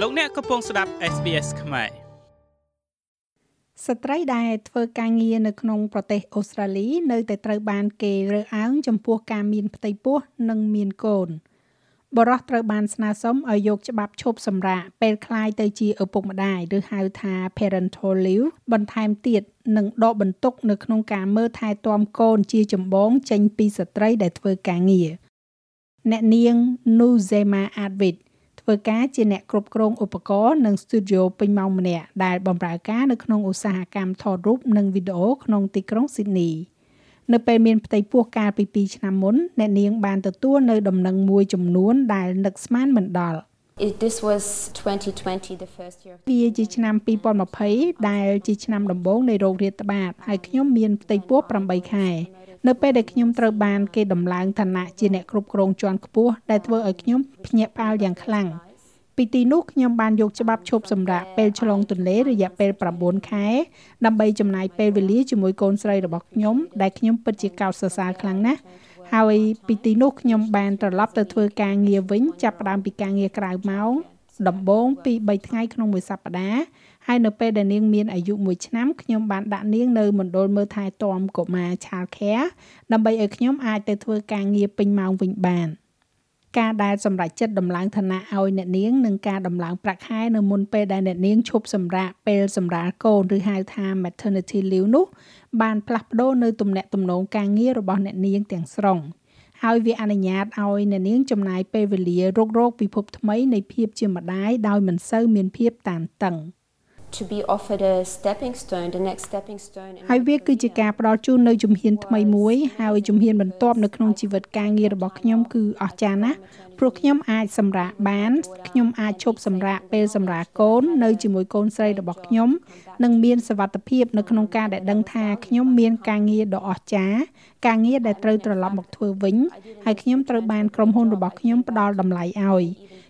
លោកអ្នកកំពុងស្ដាប់ SBS ខ្មែរស្ត្រីដែលធ្វើការងារនៅក្នុងប្រទេសអូស្ត្រាលីនៅតែត្រូវបានគេរើសអើងចំពោះការមានផ្ទៃពោះនិងមានកូនបរិះត្រូវបានស្នើសុំឲ្យយកច្បាប់ឈប់សម្រាកពេលคล้ายទៅជាឪពុកម្ដាយឬហៅថា parental leave បន្ថែមទៀតនិងដកបន្ទុកនៅក្នុងការមើលថែទាំកូនជាចម្បងចេញពីស្ត្រីដែលធ្វើការងារអ្នកនាង Nuzema Advit ធ្វើការជាអ្នកគ្រប់គ្រងឧបករណ៍និង studio ពេញម៉ោងម្នាក់ដែលបម្រើការនៅក្នុងឧស្សាហកម្មថតរូបនិងវីដេអូក្នុងទីក្រុង Sydney នៅពេលមានផ្ទៃពោះកាលពី2ឆ្នាំមុនអ្នកនាងបានទទួលនៅដំណឹងមួយចំនួនដែលនឹកស្មានមិនដល់ This was 2020 the first year វាជាឆ្នាំ2020ដែលជាឆ្នាំដំបូងនៃរោគរាតត្បាតហើយខ្ញុំមានផ្ទៃពោះ8ខែនៅពេលដែលខ្ញុំត្រូវបានគេដំឡើងឋានៈជាអ្នកគ្រប់គ្រងជាន់ខ្ពស់ដែលធ្វើឲ្យខ្ញុំភ្ញាក់ផ្អើលយ៉ាងខ្លាំងពីទីនោះខ្ញុំបានយកច្បាប់ឈប់សម្រាកពេលឆ្លងទន្លេរយៈពេល9ខែដើម្បីចំណាយពេលវេលាជាមួយកូនស្រីរបស់ខ្ញុំដែលខ្ញុំពិតជាកោតសរសើរខ្លាំងណាស់ ហើយពីទីនោះខ្ញុំបានត្រឡប់ទៅធ្វើការងារវិញចាប់ផ្ដើមពីការងារក្រៅម៉ោងដំបូងពី3ថ្ងៃក្នុងមួយសប្តាហ៍ហើយនៅពេលដែលនាងមានអាយុ1ឆ្នាំខ្ញុំបានដាក់នាងនៅមណ្ឌលមើលថែទាំកុមារ Child Care ដើម្បីឲ្យខ្ញុំអាចទៅធ្វើការងារពេញម៉ោងវិញបាន ការដែលសម្រេចចិត្តដំឡើងឋានៈឲ្យអ្នកនាងនិងការដំឡើងប្រាក់ខែនៅមុនពេលដែលអ្នកនាងឈប់សម្រាកពេលសម្រាលកូនឬហៅថា maternity leave នោះបានផ្លាស់ប្ដូរនៅទំនាក់ទំនងការងាររបស់អ្នកនាងទាំងស្រុងហើយវាអនុញ្ញាតឲ្យអ្នកនាងចំណាយពេលវេលារករកពិភពថ្មីនៃភាពជាម្ដាយដោយមិនសូវមានភាពតានតឹង។ to be offered a stepping stone the next stepping stone ហើយវាគឺជាការផ្ដល់ជូននៅជំហានថ្មីមួយហើយជំហានបន្ទាប់នៅក្នុងជីវិតការងាររបស់ខ្ញុំគឺអស្ចារ្យណាស់ព្រោះខ្ញុំអាចសម្រាកបានខ្ញុំអាចឈប់សម្រាកពេលសម្រាកកូននៅជាមួយកូនស្រីរបស់ខ្ញុំនិងមានសវត្ថភាពនៅក្នុងការដែលដឹងថាខ្ញុំមានការងារដ៏អស្ចារ្យការងារដែលត្រូវត្រឡប់មកធ្វើវិញហើយខ្ញុំត្រូវបានក្រុមហ៊ុនរបស់ខ្ញុំផ្ដល់តម្លៃឲ្យ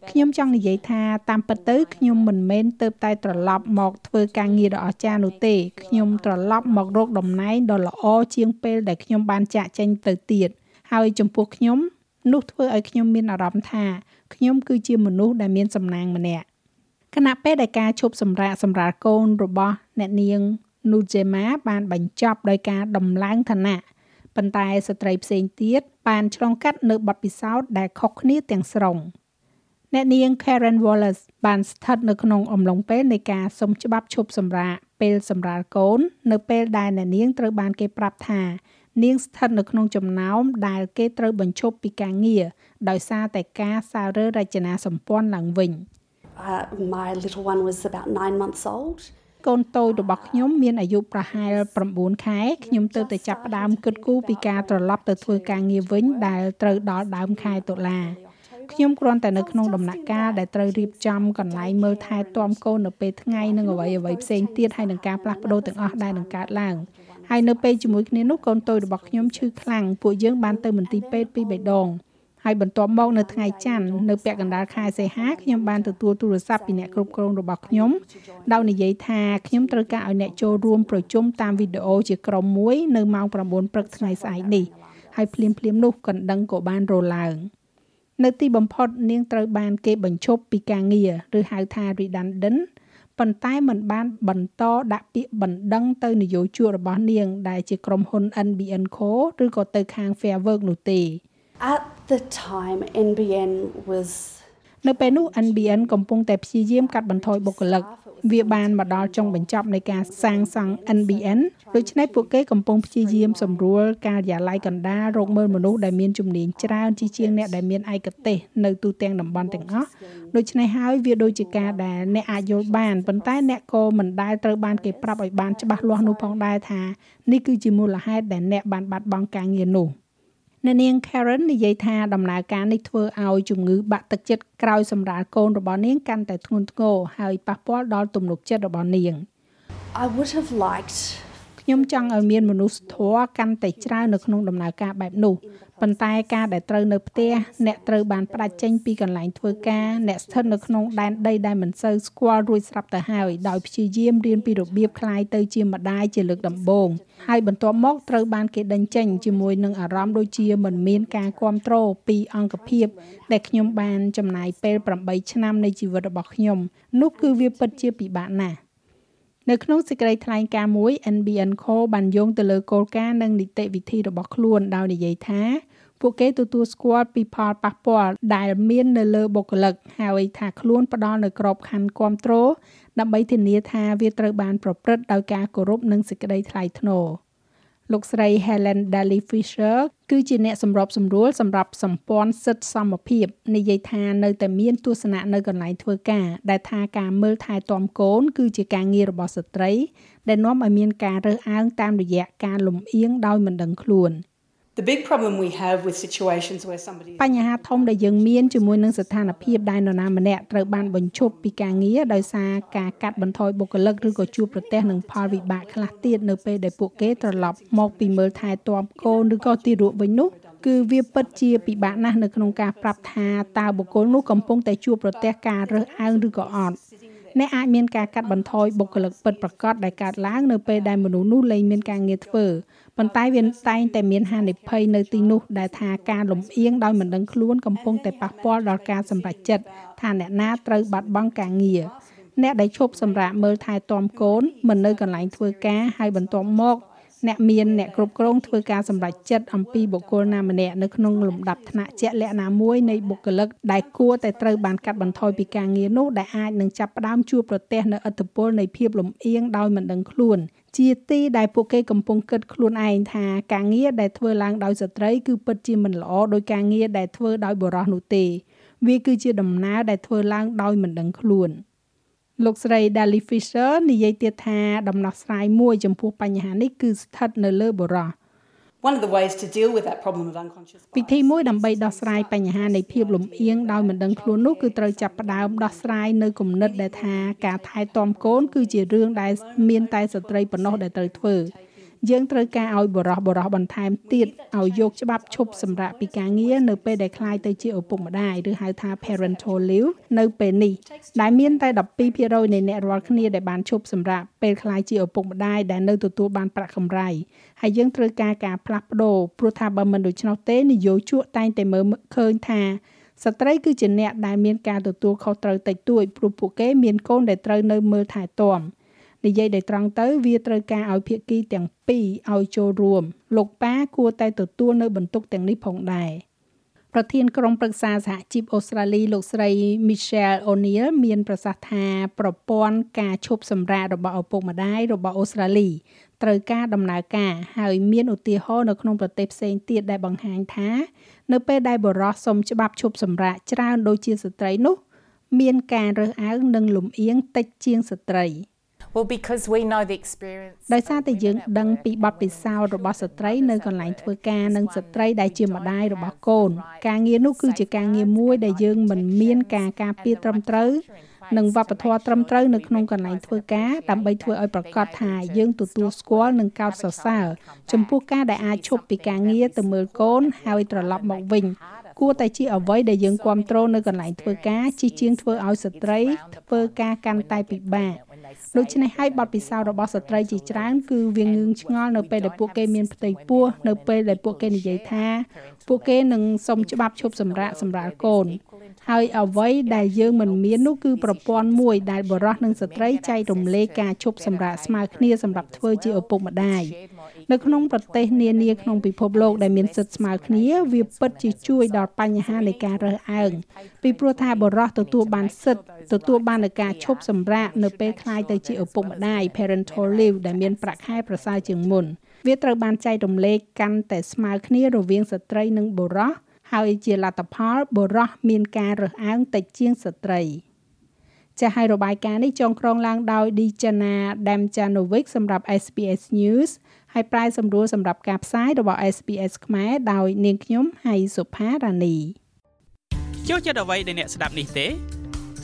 ខ្ញុំចង់និយាយថាតាមពិតទៅខ្ញុំមិនមែនទៅតែត្រឡប់មកធ្វើការងារដ៏អស្ចារ្យនោះទេខ្ញុំត្រឡប់មករកតំណែងដ៏ល្អជាងពេលដែលខ្ញុំបានចាក់ចេញទៅទៀតហើយចំពោះខ្ញុំនោះធ្វើឲ្យខ្ញុំមានអារម្មណ៍ថាខ្ញុំគឺជាមនុស្សដែលមានសំណាងម្នាក់ខណៈពេលដែលការឈប់សម្រាកសម្រាប់កូនរបស់អ្នកនាង Nujema បានបញ្ចប់ដោយការដំឡើងឋានៈប៉ុន្តែស្ត្រីផ្សេងទៀតបានឆ្លងកាត់នៅបទពិសោធន៍ដែលខុសគ្នាទាំងស្រុង។ អ្នកនាង Karen Wallace បានស្ថិតនៅក្នុងអំឡុងពេលនៃការសុំច្បាប់ឈប់សម្រាកពេលសម្រាលកូន នៅពេលដែលអ្នកនាងត្រូវបានគេប្រាប់ថានាងស្ថិតនៅក្នុងចំណោមដែលគេត្រូវបញ្ឈប់ពីការងារដោយសារតែការសាររើរចនាសម្ព័ន្ធឡើងវិញ Uh, my little one was about 9 months old កូនតូចរបស់ខ្ញុំមានអាយុប្រហែល9ខែខ្ញុំទើបតែចាប់ផ្ដើមគិតគូរពីការត្រឡប់ទៅធ្វើការងារវិញដែលត្រូវដល់ដើមខែតុលា ខ្ញុំគ្រាន់តែនៅក្នុងដំណាក់កាលដែលត្រូវរៀបចំកន្លែងមើលថែទាំកូននៅពេលថ្ងៃនិងអ្វីអ្វីផ្សេងទៀតហើយនឹងការផ្លាស់ប្ដូរទាំងអស់ដែលនឹងកើតឡើងហើយនៅពេលជាមួយគ្នានោះកូនតូចរបស់ខ្ញុំឈឺខ្លាំងពួកយើងបានទៅមន្ទីរពេទ្យពីរបីដងហើយបន្ទាប់មកនៅថ្ងៃច័ន្ទនៅពាក់កណ្ដាលខែសីហាខ្ញុំបានទទួលទូរស័ព្ទពីអ្នកគ្រប់គ្រងរបស់ខ្ញុំដោយនិយាយថាខ្ញុំត្រូវការឲ្យអ្នកចូលរួមប្រជុំតាមវីដេអូជាក្រុមមួយនៅម៉ោង9ព្រឹកថ្ងៃស្អែកនេះហើយភ្លាមភ្លាមនោះកណ្ដឹងក៏បានរឡើង។ នៅទីបំផុតនាងត្រូវបានគេបញ្ឈប់ពីការងារឬហៅថា redundant ប៉ុន្តែมันបានបន្តដាក់ពាក្យបណ្ដឹងទៅនយោជករបស់នាង ដែលជាក្រុមហ៊ុន NBN Co ឬក៏ទៅខាង Fair Work នោះទេ At the time NBN was នៅពេលនោះ NBN កំពុងតែព្យាយាមកាត់បន្ថយបុគ្គលិកវាបានមកដល់ចុងបញ្ចប់នៃការសាងសង់ NBN ដូច្នេះពួកគេកំពុងព្យាយាមសម្រួលការិយាល័យកណ្ដាលរកមើលមនុស្សដែលមានជំនាញច្រើនជាជាងអ្នកដែលមានឯកទេសនៅទូទាំងតំបន់ទាំងអស់ដូច្នេះហើយវាដូចជាការដែលអ្នកអាចយល់បានប៉ុន្តែអ្នកក៏មិនដែលត្រូវបានគេប្រាប់ឲ្យបានច្បាស់លាស់នោះផងដែរថានេះគឺជាមូលហេតុដែលអ្នកបានបាត់បង់ការងារនោះ។ អ្នកនាង Karen និយាយថាដំណើរការនេះធ្វើឲ្យជំងឺបាក់ទឹកចិត្តក្រោយសម្រាលកូនរបស់នាងកាន់តែធ្ងន់ធ្ងរហើយប៉ះពាល់ដល់ទំនុកចិត្តរបស់នាង I would have liked ខ្ញុំចង់ឲ្យមានមនុស្សធម៌កាន់តែច្រើននៅក្នុងដំណើរការបែបនោះ ប៉ុន្តែការដែលត្រូវនៅផ្ទះអ្នកត្រូវបានផ្ដាច់ចេញពីកន្លែងធ្វើការអ្នកស្ថិតនៅក្នុងដែនដីដែលមិនសូវស្គាល់រួចស្រាប់ទៅហើយដោយព្យាយាមរៀនពីរបៀបคลายទៅជាម្ដាយជាលើកដំបូងហើយបន្ទាប់មកត្រូវបានគេដេញចេញជាមួយនឹងអារម្មណ៍ដូចជាមិនមានការគ្រប់គ្រងពីអង្គភាពដែលខ្ញុំបានចំណាយពេល8ឆ្នាំនៃជីវិតរបស់ខ្ញុំនោះគឺវាពិតជាពិបាកណាស់ នៅក្នុងសេចក្តីថ្លែងការណ៍មួយ NBN Co បានយោងទៅលើគោលការណ៍និងនីតិវិធីរបស់ខ្លួនដោយនិយាយថាពួកគេទទួលស្គាល់ពីផលប៉ះពាល់ដែលមាននៅលើបុគ្គលិកហើយថាខ្លួនផ្ដល់នៅក្របខ័ណ្ឌគ្រប់គ្រងដើម្បីធានាថាវាត្រូវបានប្រព្រឹត្តដោយការគោរពនិងសេចក្តីថ្លៃថ្នូរ។ លោកស្រី Helen Daly Fisher គឺជាអ្នកសម្របសម្រួលសម្រាប់សម្ព័ន្ធសិទ្ធិសមភាពនិយាយថានៅតែមានទស្សនៈនៅកន្លែងធ្វើការដែលថាការមើលថែទាំកូន គឺជាការងាររបស់ស្ត្រី ដែលនាំឲ្យមានការរើសអើងតាមរយៈការលំអៀងដោយមិនដឹងខ្លួន។ The big problem we have with situations where somebody បញ្ហាធំដែលយើងមានជាមួយនឹងស្ថានភាពដែលនរណាម្នាក់ត្រូវបានបញ្ឈប់ពីការងារដោយសារការកាត់បន្ថយបុគ្គលិកឬក៏ជួបប្រទះនឹងផលវិបាកខ្លះទៀតនៅពេលដែលពួកគេត្រឡប់មកពីមើលថែទាំកូនឬក៏ទីរួចវិញនោះគឺវាពិតជាពិបាកណាស់នៅក្នុងការប្រាប់ថាតើបុគ្គលនោះកំពុងតែជួបប្រទះការរើសអើងឬក៏អត់ អ្នកអាចមានការកាត់បន្ថយបុគ្គលិកពិតប្រាកដដែលកើតឡើងនៅពេលដែលមនុស្សនោះលែងមានការងារធ្វើប៉ុន្តែវាតែងតែមានហានិភ័យនៅទីនោះដែលថាការលំអៀងដោយមិនដឹងខ្លួនកំពុងតែប៉ះពាល់ដល់ការសម្រេចចិត្តថាអ្នកណាត្រូវបាត់បង់ការងារអ្នកដែលឈប់សម្រាកមើលថែទាំកូនមិននៅកន្លែងធ្វើការហើយបន្ទាប់មក អ្នកមានអ្នកគ្រប់គ្រងធ្វើការសម្រេចចិត្តអំពីបុគ្គលណាម្នាក់នៅក្នុងលំដាប់ថ្នាក់ជាក់លាក់ណាមួយនៃបុគ្គលិកដែលគួរតែត្រូវបានកាត់បន្ថយពីការងារនោះដែលអាចនឹងចាប់ផ្ដើមជួបប្រទះនៅឥទ្ធិពលនៃភាពលំអៀងដោយមិនដឹងខ្លួនជាទីដែលពួកគេកំពុងគិតខ្លួនឯងថាការងារដែលធ្វើឡើងដោយស្ត្រីគឺពិតជាមិនល្អដោយការងារដែលធ្វើដោយបុរសនោះទេ វាគឺជាដំណើរដែលធ្វើឡើងដោយមិនដឹងខ្លួន។ លោកស្រី Dali Fisher និយាយទៀតថាដំណោះស្រាយមួយចំពោះបញ្ហានេះគឺស្ថិតនៅលើបុរស One of the ways to deal with that problem of unconscious វិធីមួយដើម្បីដោះស្រាយបញ្ហានៃភាពលំអៀងដោយមិនដឹងខ្លួននោះគឺត្រូវចាប់ផ្ដើមដោះស្រាយនៅគំនិតដែលថាការថែទាំកូនគឺជារឿងដែលមានតែស្ត្រីប៉ុណ្ណោះដែលត្រូវធ្វើ យើងត្រូវការឲ្យបរោះបរោះបន្ថែមទៀតឲ្យយកច្បាប់ឈប់សម្រាកពីការងារនៅពេលដែលคลายទៅជាឪពុកម្ដាយឬហៅថា parental leave នៅពេលនេះដែលមានតែ12%នៃអ្នករាល់គ្នាដែលបានឈប់សម្រាកពេលคลายជាឪពុកម្ដាយដែលនៅទទួលបានប្រាក់កម្រៃហើយយើងត្រូវការការផ្លាស់ប្ដូរព្រោះថាបើមិនដូច្នោះទេនយោជកតែងតែមើលឃើញថាស្ត្រីគឺជាអ្នកដែលមានការទទួលខុសត្រូវតិចតួចព្រោះពួកគេមានកូនដែលត្រូវនៅមើលថែទាំ និយាយដែលត្រង់ទៅវាត្រូវការឲ្យភាគីទាំងពីរឲ្យចូលរួម លោកប៉ាគួរតែទទួលនៅបន្ទុកទាំងនេះផងដែរប្រធានក្រុមប្រឹក្សាសហជីពអូស្ត្រាលីលោកស្រី Michelle O'Neil មានប្រសាសន៍ថាប្រព័ន្ធការឈប់សម្រាករបស់ឪពុកម្ដាយរបស់អូស្ត្រាលីត្រូវការដំណើរការហើយមានឧទាហរណ៍នៅក្នុងប្រទេសផ្សេងទៀតដែលបង្ហាញថា នៅពេលដែលបរិសុទ្ធសុំច្បាប់ឈប់សម្រាកច្រើនដូចជាស្ត្រីនោះ មានការរើសអើងនិងលំអៀងតិចជាងស្ត្រី។ Well because we know the experience ដោយសារតែយើងដឹងពីបទពិសោធន៍របស់ស្ត្រីនៅកន្លែងធ្វើការនិងស្ត្រីដែលជាម្ដាយរបស់កូន ការងារនោះគឺជាការងារមួយដែលយើងមិនមានការការពារត្រឹមត្រូវនិងវប្បធម៌ត្រឹមត្រូវនៅក្នុងកន្លែងធ្វើការដើម្បីធ្វើឲ្យប្រកាសថាយើងទទួលស្គាល់និងកោតសរសើរចំពោះការដែលអាចឈប់ពីការងារទៅមើលកូនហើយត្រឡប់មកវិញគួរតែជាអ្វីដែលយើងគ្រប់គ្រងនៅកន្លែងធ្វើការជាជាងធ្វើឲ្យស្ត្រីធ្វើការកាន់តែពិបាក ដូច្នេះហើយបទពិសោធន៍របស់ស្ត្រីជាច្រើនគឺវាងឿងឆ្ងល់នៅពេលដែលពួកគេមានផ្ទៃពោះនៅពេលដែលពួកគេនិយាយថា ពួកគេនឹងសុំច្បាប់ឈប់សម្រាកសម្រាប់កូន ហើយអ្វីដែលយើងមិនមាននោះគឺប្រព័ន្ធមួយដែលបរិះនិងស្ត្រីចែករំលែកការឈប់សម្រាកស្មើគ្នាសម្រាប់ធ្វើជាឪពុកម្ដាយ នៅក្នុងប្រទេសនានាក្នុងពិភពលោកដែលមានសិទ្ធិស្មើគ្នា វាពិតជាជួយដល់បញ្ហានៃការរើសអើងពីព្រោះថាបរិះទទួលបានសិទ្ធិទទួលបាននៃការឈប់សម្រាកនៅពេលខ្លាយទៅជាឪពុកម្ដាយ parental leave ដែលមានប្រាក់ខែប្រសើរជាងមុនវាត្រូវបានចែករំលែកកាន់តែស្មើគ្នារវាងស្ត្រីនិងបុរសហើយជាលទ្ធផលបុរសមានការរើសអើងតិចជាងស្ត្រីចាស់ហើយរបាយការណ៍នេះចងក្រងឡើងដោយ Dijana Damjanovic សម្រាប់ SBS News ហើយប្រាយសម្រួលសម្រាប់ការផ្សាយរបស់ SPS ខ្មែរដោយនាងខ្ញុំហៃសុផារ៉ានីចូលចិត្តអ្វីដែលអ្នកស្ដាប់នេះទេ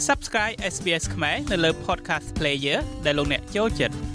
Subscribe SBS ខ្មែរនៅលើ Podcast Player ដែលលោកអ្នកចូលចិត្ត